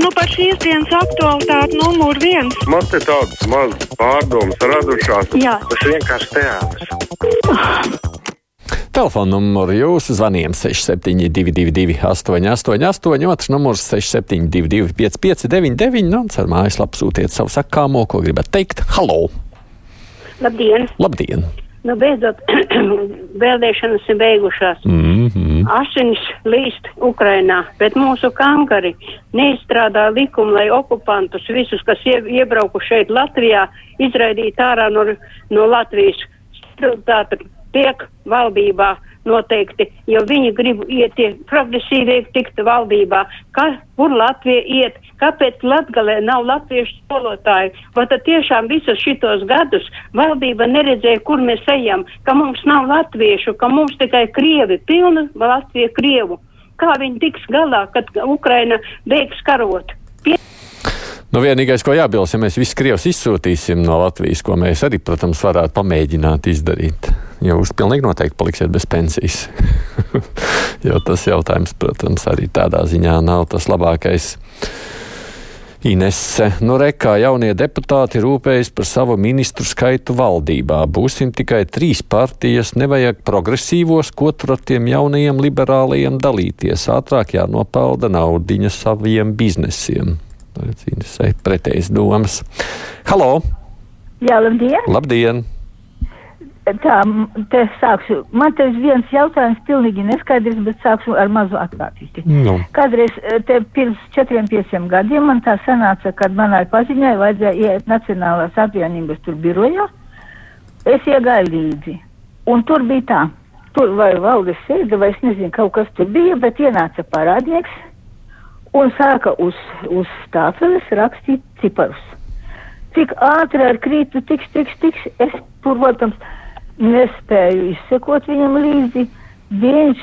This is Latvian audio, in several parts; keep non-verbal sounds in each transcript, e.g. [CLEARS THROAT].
Nu, par šīs dienas aktualitāti numur viens. Man te tādas mazas pārdomas radušās. Jā. Tas vienkārši teātris. Telefona numuru jūsu zvanījumam 6722, 888, otrs numurs 672, 559, nu, un ar mājaslapu sūtiet savu sakāmo, ko gribat teikt. Halo! Labdien! Labdien! Nu, beidzot, [CLEARS THROAT] vēlēšanas ir beigušās. Mm -hmm. Asinis līst Ukrainā, bet mūsu kankari neizstrādā likumu, lai okupantus visus, kas ie, iebrauku šeit Latvijā, izraidītu ārā no, no Latvijas. Stabilitāte tiek valdībā noteikti, jo viņi grib iet tie progresīvie tikt valdībā. Kā, kur Latvija iet? Kāpēc Latgalē nav latviešu skolotāju? Vai tad tiešām visus šitos gadus valdība neredzēja, kur mēs ejam, ka mums nav latviešu, ka mums tikai krievi, pilna Latvija krievu. Kā viņi tiks galā, kad Ukraina beigs karot? Pie Nu, vienīgais, ko jābilst, ja mēs visus krievus izsūtīsim no Latvijas, ko mēs arī, protams, varētu pamēģināt izdarīt. Jūs pilnīgi noteikti paliksiet bez pensijas. [LAUGHS] jo tas jautājums, protams, arī tādā ziņā nav tas labākais. Inese, nu rekā jaunie deputāti rūpējas par savu ministru skaitu valdībā. Būsim tikai trīs partijas, nevajag progresīvos, ko tur ar tiem jaunajiem liberālajiem dalīties. Ātrāk jānopelda naudiņa saviem biznesiem. Inesē pretējas domas. Halo! Jā, labdien! Labdien! Tā, te sākšu. Man te ir viens jautājums pilnīgi neskaidrs, bet sākšu ar mazu atklātību. Nu. Kādreiz te pirms četriem, pieciem gadiem man tā sanāca, kad manai paziņai vajadzēja iet Nacionālās apvienības tur birojā. Es iegāju līdzi. Un tur bija tā. Tur vai valdes sēde, vai es nezinu, kaut kas tur bija, bet ienāca parādnieks un sāka uz, uz stāfeles rakstīt ciparus. Cik ātri ar krītu tiks, tiks, tiks, es, protams, nespēju izsekot viņam līdzi. Viņš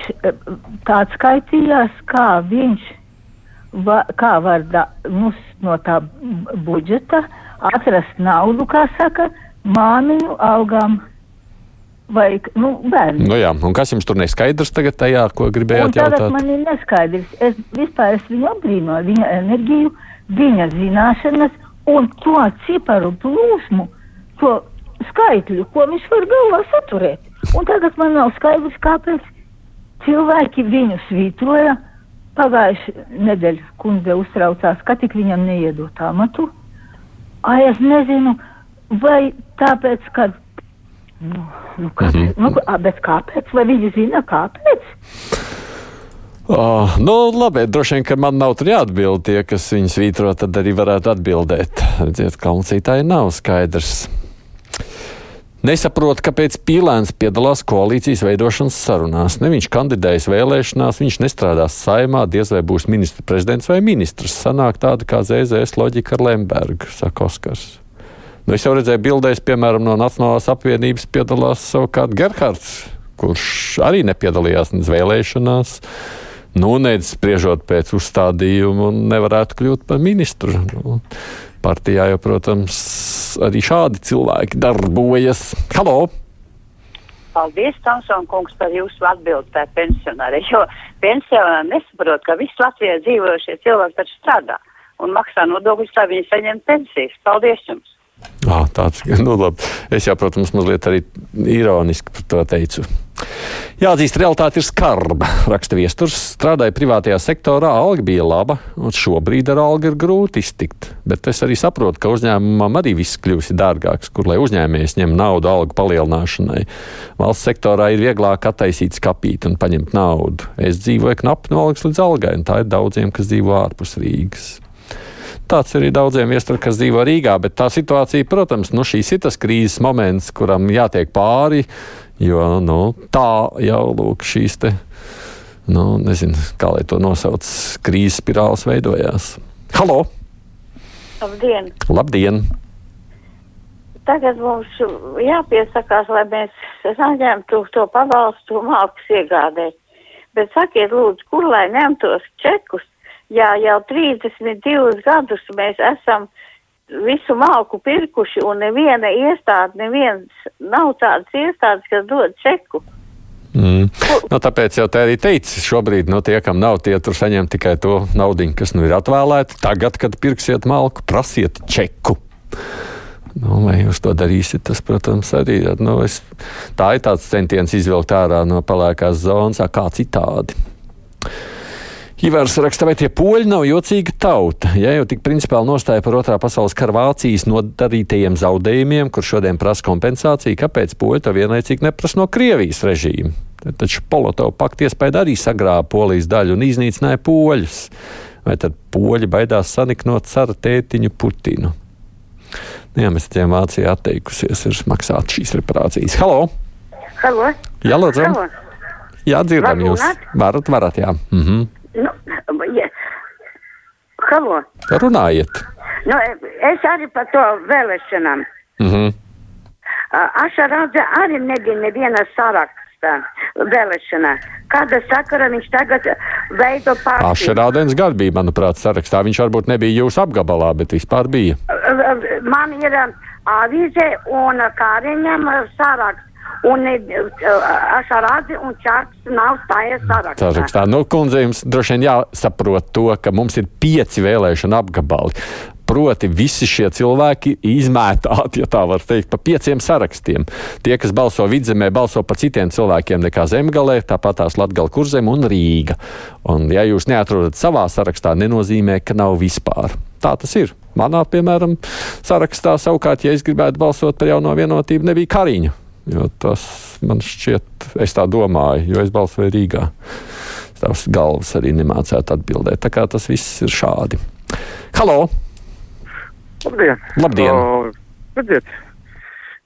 tāds skaitījās, kā viņš, va, kā var da, nu, no tā budžeta atrast naudu, kā saka, māmiņu algām. Vai, nu, bērni. Nu jā, un kas jums tur neskaidrs tagad tajā, ko gribējāt Un tagad jautāt? man ir neskaidrs. Es vispār es viņu apbrīnoju, viņa enerģiju, viņa zināšanas un to ciparu plūsmu, to skaitļu, ko viņš var galvā saturēt. Un tagad man nav skaidrs, kāpēc cilvēki viņu svītroja. Pagājuši nedēļa kundze uztraucās, ka tik viņam neiedot amatu. Ai, es nezinu, vai tāpēc, ka. Nu, nu, kāpēc, Mhm. nu, a, bet kāpēc? Vai viņi zina, kāpēc? Oh, nu, labi, droši vien, ka man nav tur jāatbild tie, kas viņu svītro, tad arī varētu atbildēt. Redziet, klausītāji nav skaidrs. Nesaprot, kāpēc Pīlēns piedalās koalīcijas veidošanas sarunās. Ne viņš kandidējas vēlēšanās, viņš nestrādās saimā, diez vai būs ministra prezidents vai ministrs. Sanāk tāda kā ZZS loģika ar Lembergu, saka Oskars. Nu, es jau redzēju bildēs, piemēram, no Nacionālās apvienības piedalās savukārt Gerhards, kurš arī nepiedalījās nec vēlēšanās. Nu, nedz spriežot pēc uzstādījuma, nevarētu kļūt par ministru. Nu, partijā jau, protams, arī šādi cilvēki darbojas. Halo! Paldies, Tomson kungs, par jūsu atbildi par pensionāri, jo pensionāri nesaprot, ka visi Latvijā dzīvojušie cilvēki taču strādā un maksā nodokļus, lai viņi saņem pensijas. Paldies jums! Ah, tāds, nu, labi. Es jau, protams, mazliet arī ironiski par to teicu. Jāatzīst, realitāte ir skarba. Raksta viesturs, strādāja privātajā sektorā, alga bija laba, un šobrīd ar algu ir grūti iztikt. Bet es arī saprotu, ka uzņēmumam arī viss kļūst dārgāks, kur lai uzņēmējs ņem naudu algu palielināšanai. Valsts sektorā ir vieglāk attaisīt skapīt un paņemt naudu. Es dzīvoju knapi no algas līdz algai, un tā ir daudziem, kas dzīvo ārpus Rīgas. Tāds arī daudziem viesturiem, kas dzīvo Rīgā, bet tā situācija, protams, nu, šīs ir tas krīzes moments, kuram jātiek pāri, jo nu, tā jau lūk, šīs te, nu, nezinu, kā lai to nosauc, krīzes spirāls veidojās. Halo! Labdien! Labdien! Tagad mums jāpiesakās, lai mēs saņemtu to pabalstu malkas iegādē. Bet sakiet, lūdzu, kur lai ņemtos čekus, ja jau 32 gadus mēs esam visu malku pirkuši un neviena iestāde, neviens nav tādas iestādes, kas dod čeku. Mm. Nu, tāpēc jau tā arī teica, šobrīd nu, tie, kam nav, tie tur saņem tikai to naudu, kas nu ir atvēlēta. Tagad, kad pirksiet malku, prasiet čeku. Nu, vai jūs to darīsiet? Tas, protams, arī nu, es, tā ir tāds centiens izvilkt ārā no pelēkās zonas, kā citādi. Ivars raksta, vai tie poļi nav jocīga tauta. Ja jau tik principāli nostāja par otrā pasaules kara Vācijas nodarītajiem zaudējumiem, kur šodien prasa kompensāciju, kāpēc poļi to vienlaicīgi neprasa no Krievijas režīma? Taču Polotovs pakti iespēja arī sagrāba polijas daļu un iznīcināja poļus. Vai tad poļi baidās saniknot cara tētiņu Putinu? Nu, jā, mēs redzējām, Vācija atteikusies ir maksāt šīs reparācijas. Halo! Halo! Jā, lūdzu! Jā, dzirdam Var jūs. Varat, varat, jā. Mhm. Halo! Runājiet. Nu, es arī par to vēlēšanām. Mhm. Ašarādze arī nebija neviena saraksta vēlēšanā. Kāda sakara viņš tagad veido partiju? Ašerādens gadu bija, manuprāt, sarakstā. Viņš varbūt nebija jūsu apgabalā, bet vispār bija. Man ir avīze un kāriņam saraksts. Un Ašarādze un Čārks nav stājies sarakstā. Sarakstā. Nu, kundze, jums droši vien jāsaprot to, ka mums ir pieci vēlēšana apgabali. Proti, visi šie cilvēki izmētāti, ja tā var teikt, pa pieciem sarakstiem. Tie, kas balso vidzemē, balso par citiem cilvēkiem nekā zemgalē, tāpat tās Latgala kurzem un Rīga. Un, ja jūs neatrodat savā sarakstā, nenozīmē, ka nav vispār. Tā tas ir. Manā, piemēram, sarakstā savukārt, ja es gribētu balsot par jauno vienotību, nebija Kariņa. Jo tas man šķiet, es tā domāju, jo es balsoju Rīgā. Tavs galvas arī nemācētu atbildēt. Tā kā tas viss ir šādi. Halo! Labdien! Labdien. O, redziet,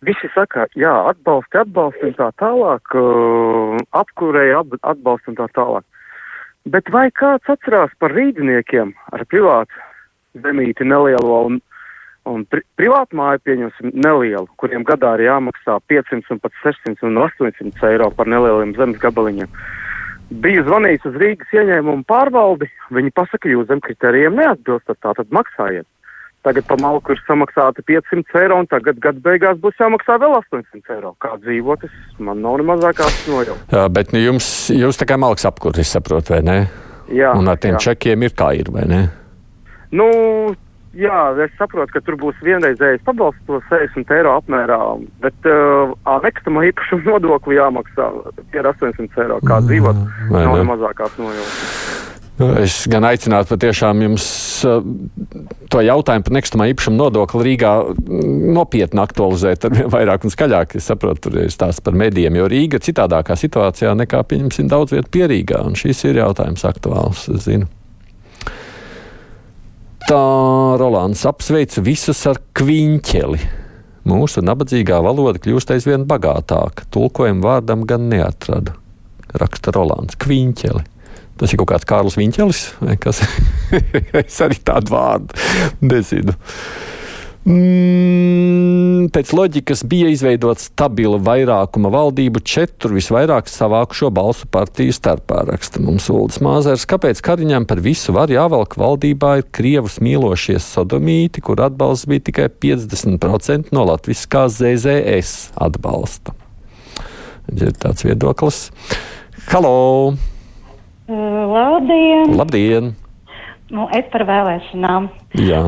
visi saka, jā, atbalsti, atbalsti un tā tālāk, uh, apkūrēji ab, atbalsti un tā tālāk. Bet vai kāds atcerās par rīdziniekiem ar privātu zemīti nelielo un, un pri, privātu māju pieņemsim nelielu, kuriem gadā ir jāmaksā 500 un pat 600 un 800 eiro par nelieliem zemes gabaliņiem? Biju zvanījis uz Rīgas ieņēmumu pārvaldi, viņi pasaka, jūs zem kritērijiem neatbilstat, tātad maksājiet. Tagad pa malku ir samaksāta 500 eiro, un tagad gada beigās būs jāmaksā vēl 800 eiro. Kā dzīvot, es man nav ne mazākās nojautas. Jā, bet nu, jums, jūs tā kā malks apkur, es saprotu, vai ne? Jā, Un ar tiem jā. čekiem ir kā ir, vai ne? Nu, jā, es saprotu, ka tur būs vienreizējais pabalsts to 60 eiro apmērā, bet uh, nekustamā īpašuma nodokli jāmaksā tie ir 800 eiro. Kā dzīvot, vai nav ne? mazākās nojautas. Es gan aicinātu patiešām jums uh, to jautājumu par nekustamā īpašuma nodokli Rīgā mm, nopietni aktualizēt ar vien vairāk un skaļāk. Es saprotu, tur ir stāsts par medijiem, jo Rīga citādākā situācijā nekā, pieņemsim, daudz vietu pierīgā, un šis ir jautājums aktuāls, es zinu. Tā Rolands apsveic visus ar kviņķeli. Mūsu nabadzīgā valoda kļūst aizvien bagātāka. Tulkojumu vārdam gan neatradu. Raksta Rolands. Kviņķeli. Tas ir kaut kāds Kārlis Viņķelis, vai kas? [LAUGHS] es arī tādu vārdu nezinu. Mm, pēc loģikas bija izveidota stabila vairākuma valdību četru visvairāk savākušo balsu partiju starpā, raksta mums Ulris Māzers. Kāpēc Kariņam par visu var jāvelk valdībā ir Krievus mīlošie sodomīti, kur atbalsts bija tikai 50% no latviskā ZZS atbalsta? Ir tāds viedoklis. Halo! Labdien! Labdien! Nu, es par vēlēšanām. Jā.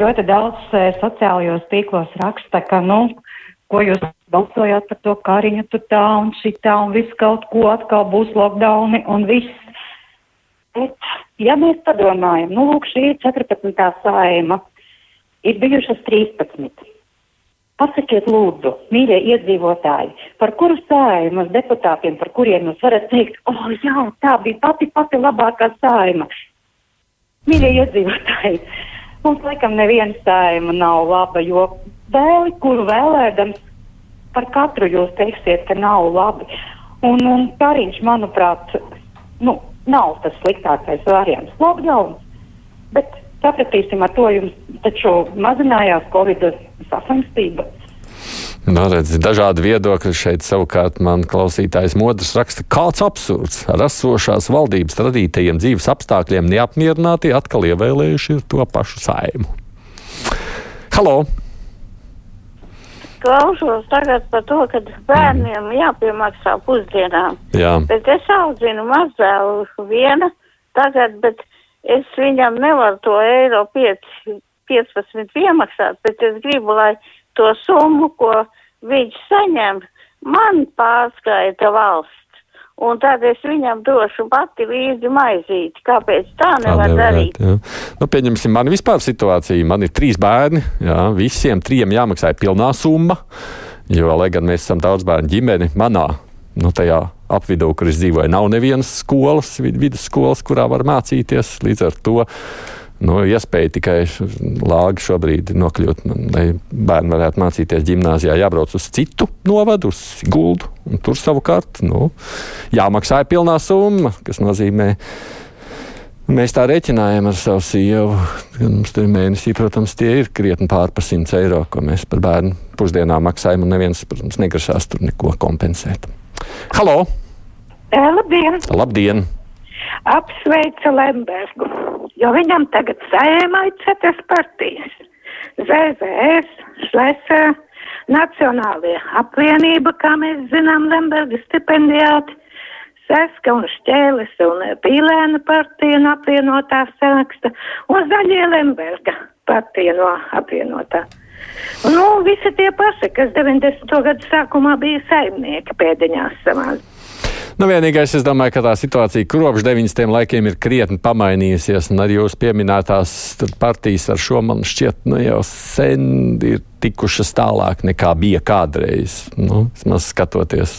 Ļoti daudz sociālajos tīklos raksta, ka, nu, ko jūs balsojāt par to kariņu, tu tā un šitā un viss kaut ko atkal būs lockdowni un viss. Bet, ja mēs padomājam, nu, lūk, šī ir 14. saima, ir bijušas 13. Pasakiet, lūdzu, mīļie iedzīvotāji, par kuru saimas deputātiem, par kuriem jūs varat teikt, o, oh, jā, tā bija pati, pati labākā saima. Mīļie iedzīvotāji, mums laikam neviena saima nav laba, jo vēli, kuru vēlēdams, par katru jūs teiksiet, ka nav labi. Un, un Kariņš, manuprāt, nu, nav tas sliktākais variants. Lockdown. Bet sapratīsim, ar to jums taču mazinājās Covid saslimstība. Nu, redz, dažādi viedokļi šeit savukārt man klausītājs modrs raksta, kāds absurds ar esošās valdības radītajiem dzīves apstākļiem neapmierināti atkal ievēlējuši to pašu saimu. Halo! klausos tagad par to, ka bērniem jāpiemaksā pusdienām. Jā. Bet es audzinu mazdēlu viena tagad, bet es viņam nevaru to eiro 5, 15 piemaksāt, bet es gribu, lai to summu, ko viņš saņem, man pārskaita valsts. Un tad es viņam došu pati līdzi maizīti. Kāpēc tā nevar darīt? Jā. Nu, pieņemsim, man vispār situācija. Man ir trīs bērni. Jā, visiem trim jāmaksā pilnā summa. Jo, lai gan mēs esam daudz bērnu ģimeni, manā nu, tajā apvidū, kur es dzīvoju, nav nevienas skolas, vid vidusskolas, kurā var mācīties. Līdz ar to nu, iespēja tikai lāgi šobrīd nokļūt, lai bērni varētu mācīties gimnājā, jābrauc uz citu novadu, uz Guldu, un tur savukārt nu, jāmaksā pilnā summa, kas nozīmē. Mēs tā rēķinājām ar savu sievu. Mums tur mēnesī, protams, tie ir krietni pār par 100 eiro, ko mēs par bērnu pusdienām maksājam, un neviens, protams, negrasās tur neko kompensēt. Halo! Labdien! Labdien! Apsveicu Lembergu, jo viņam tagad sējumā ir četras partijas. ZVS, Šlese, Nacionālie apvienība, kā mēs zinām, Lemberga stipendijāti, Seska un Šķēles un Pīlēna partija no apvienotā saraksta un Zaļie Lemberga partija no apvienotā. Nu, visi tie paši, kas 90. gadu sākumā bija saimnieki pēdiņās savās Nu, vienīgais, es domāju, ka tā situācija kopš 90. laikiem ir krietni pamainījusies, un arī jūs pieminētās partijas ar šo man šķiet, nu, jau sen ir tikušas tālāk nekā bija kādreiz. Nu, vismaz skatoties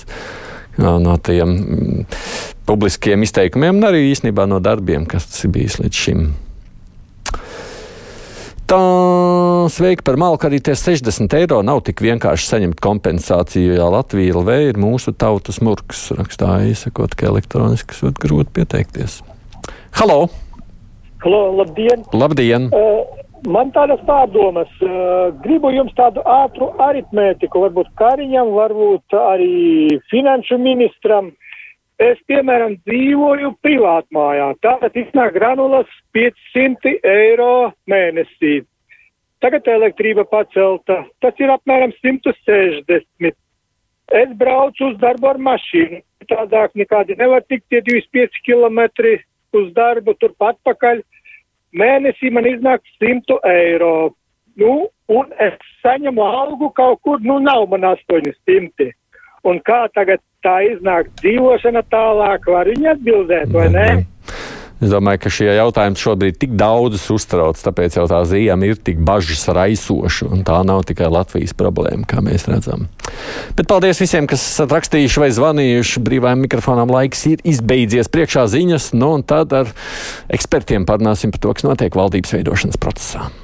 no, no tiem mm, publiskiem izteikumiem, un arī īstenībā no darbiem, kas ir bijis līdz šim. Tā sveika par malku arī tie 60 eiro nav tik vienkārši saņemt kompensāciju, jo Latvija LV ir mūsu tautas murgs. Rakstā izsakot, ka elektroniski esot grūti pieteikties. Halo! Halo, labdien! Labdien! Uh, man tādas pārdomas. Uh, gribu jums tādu ātru aritmētiku, varbūt Kariņam, varbūt arī finanšu ministram. Es, piemēram, dzīvoju privātmājā. Tātad iznāk granulas 500 eiro mēnesī. Tagad elektrība pacelta. Tas ir apmēram 160. Es braucu uz darbu ar mašīnu. Tādāk nekādi nevar tikt tie 25 km uz darbu, turpat pakaļ. Mēnesī man iznāk 100 eiro. Nu, un es saņemu algu kaut kur, nu nav man 800. Un kā tagad tā iznāk dzīvošana tālāk, var viņi atbildēt, vai ne? Es domāju, ka šie jautājumi šobrīd tik daudzus uztrauc, tāpēc jau tā zīme ir tik bažas raisoša, un tā nav tikai Latvijas problēma, kā mēs redzam. Bet paldies visiem, kas esat rakstījuši vai zvanījuši. Brīvajam mikrofonam laiks ir izbeidzies priekšā ziņas, nu un tad ar ekspertiem parunāsim par to, kas notiek valdības veidošanas procesā.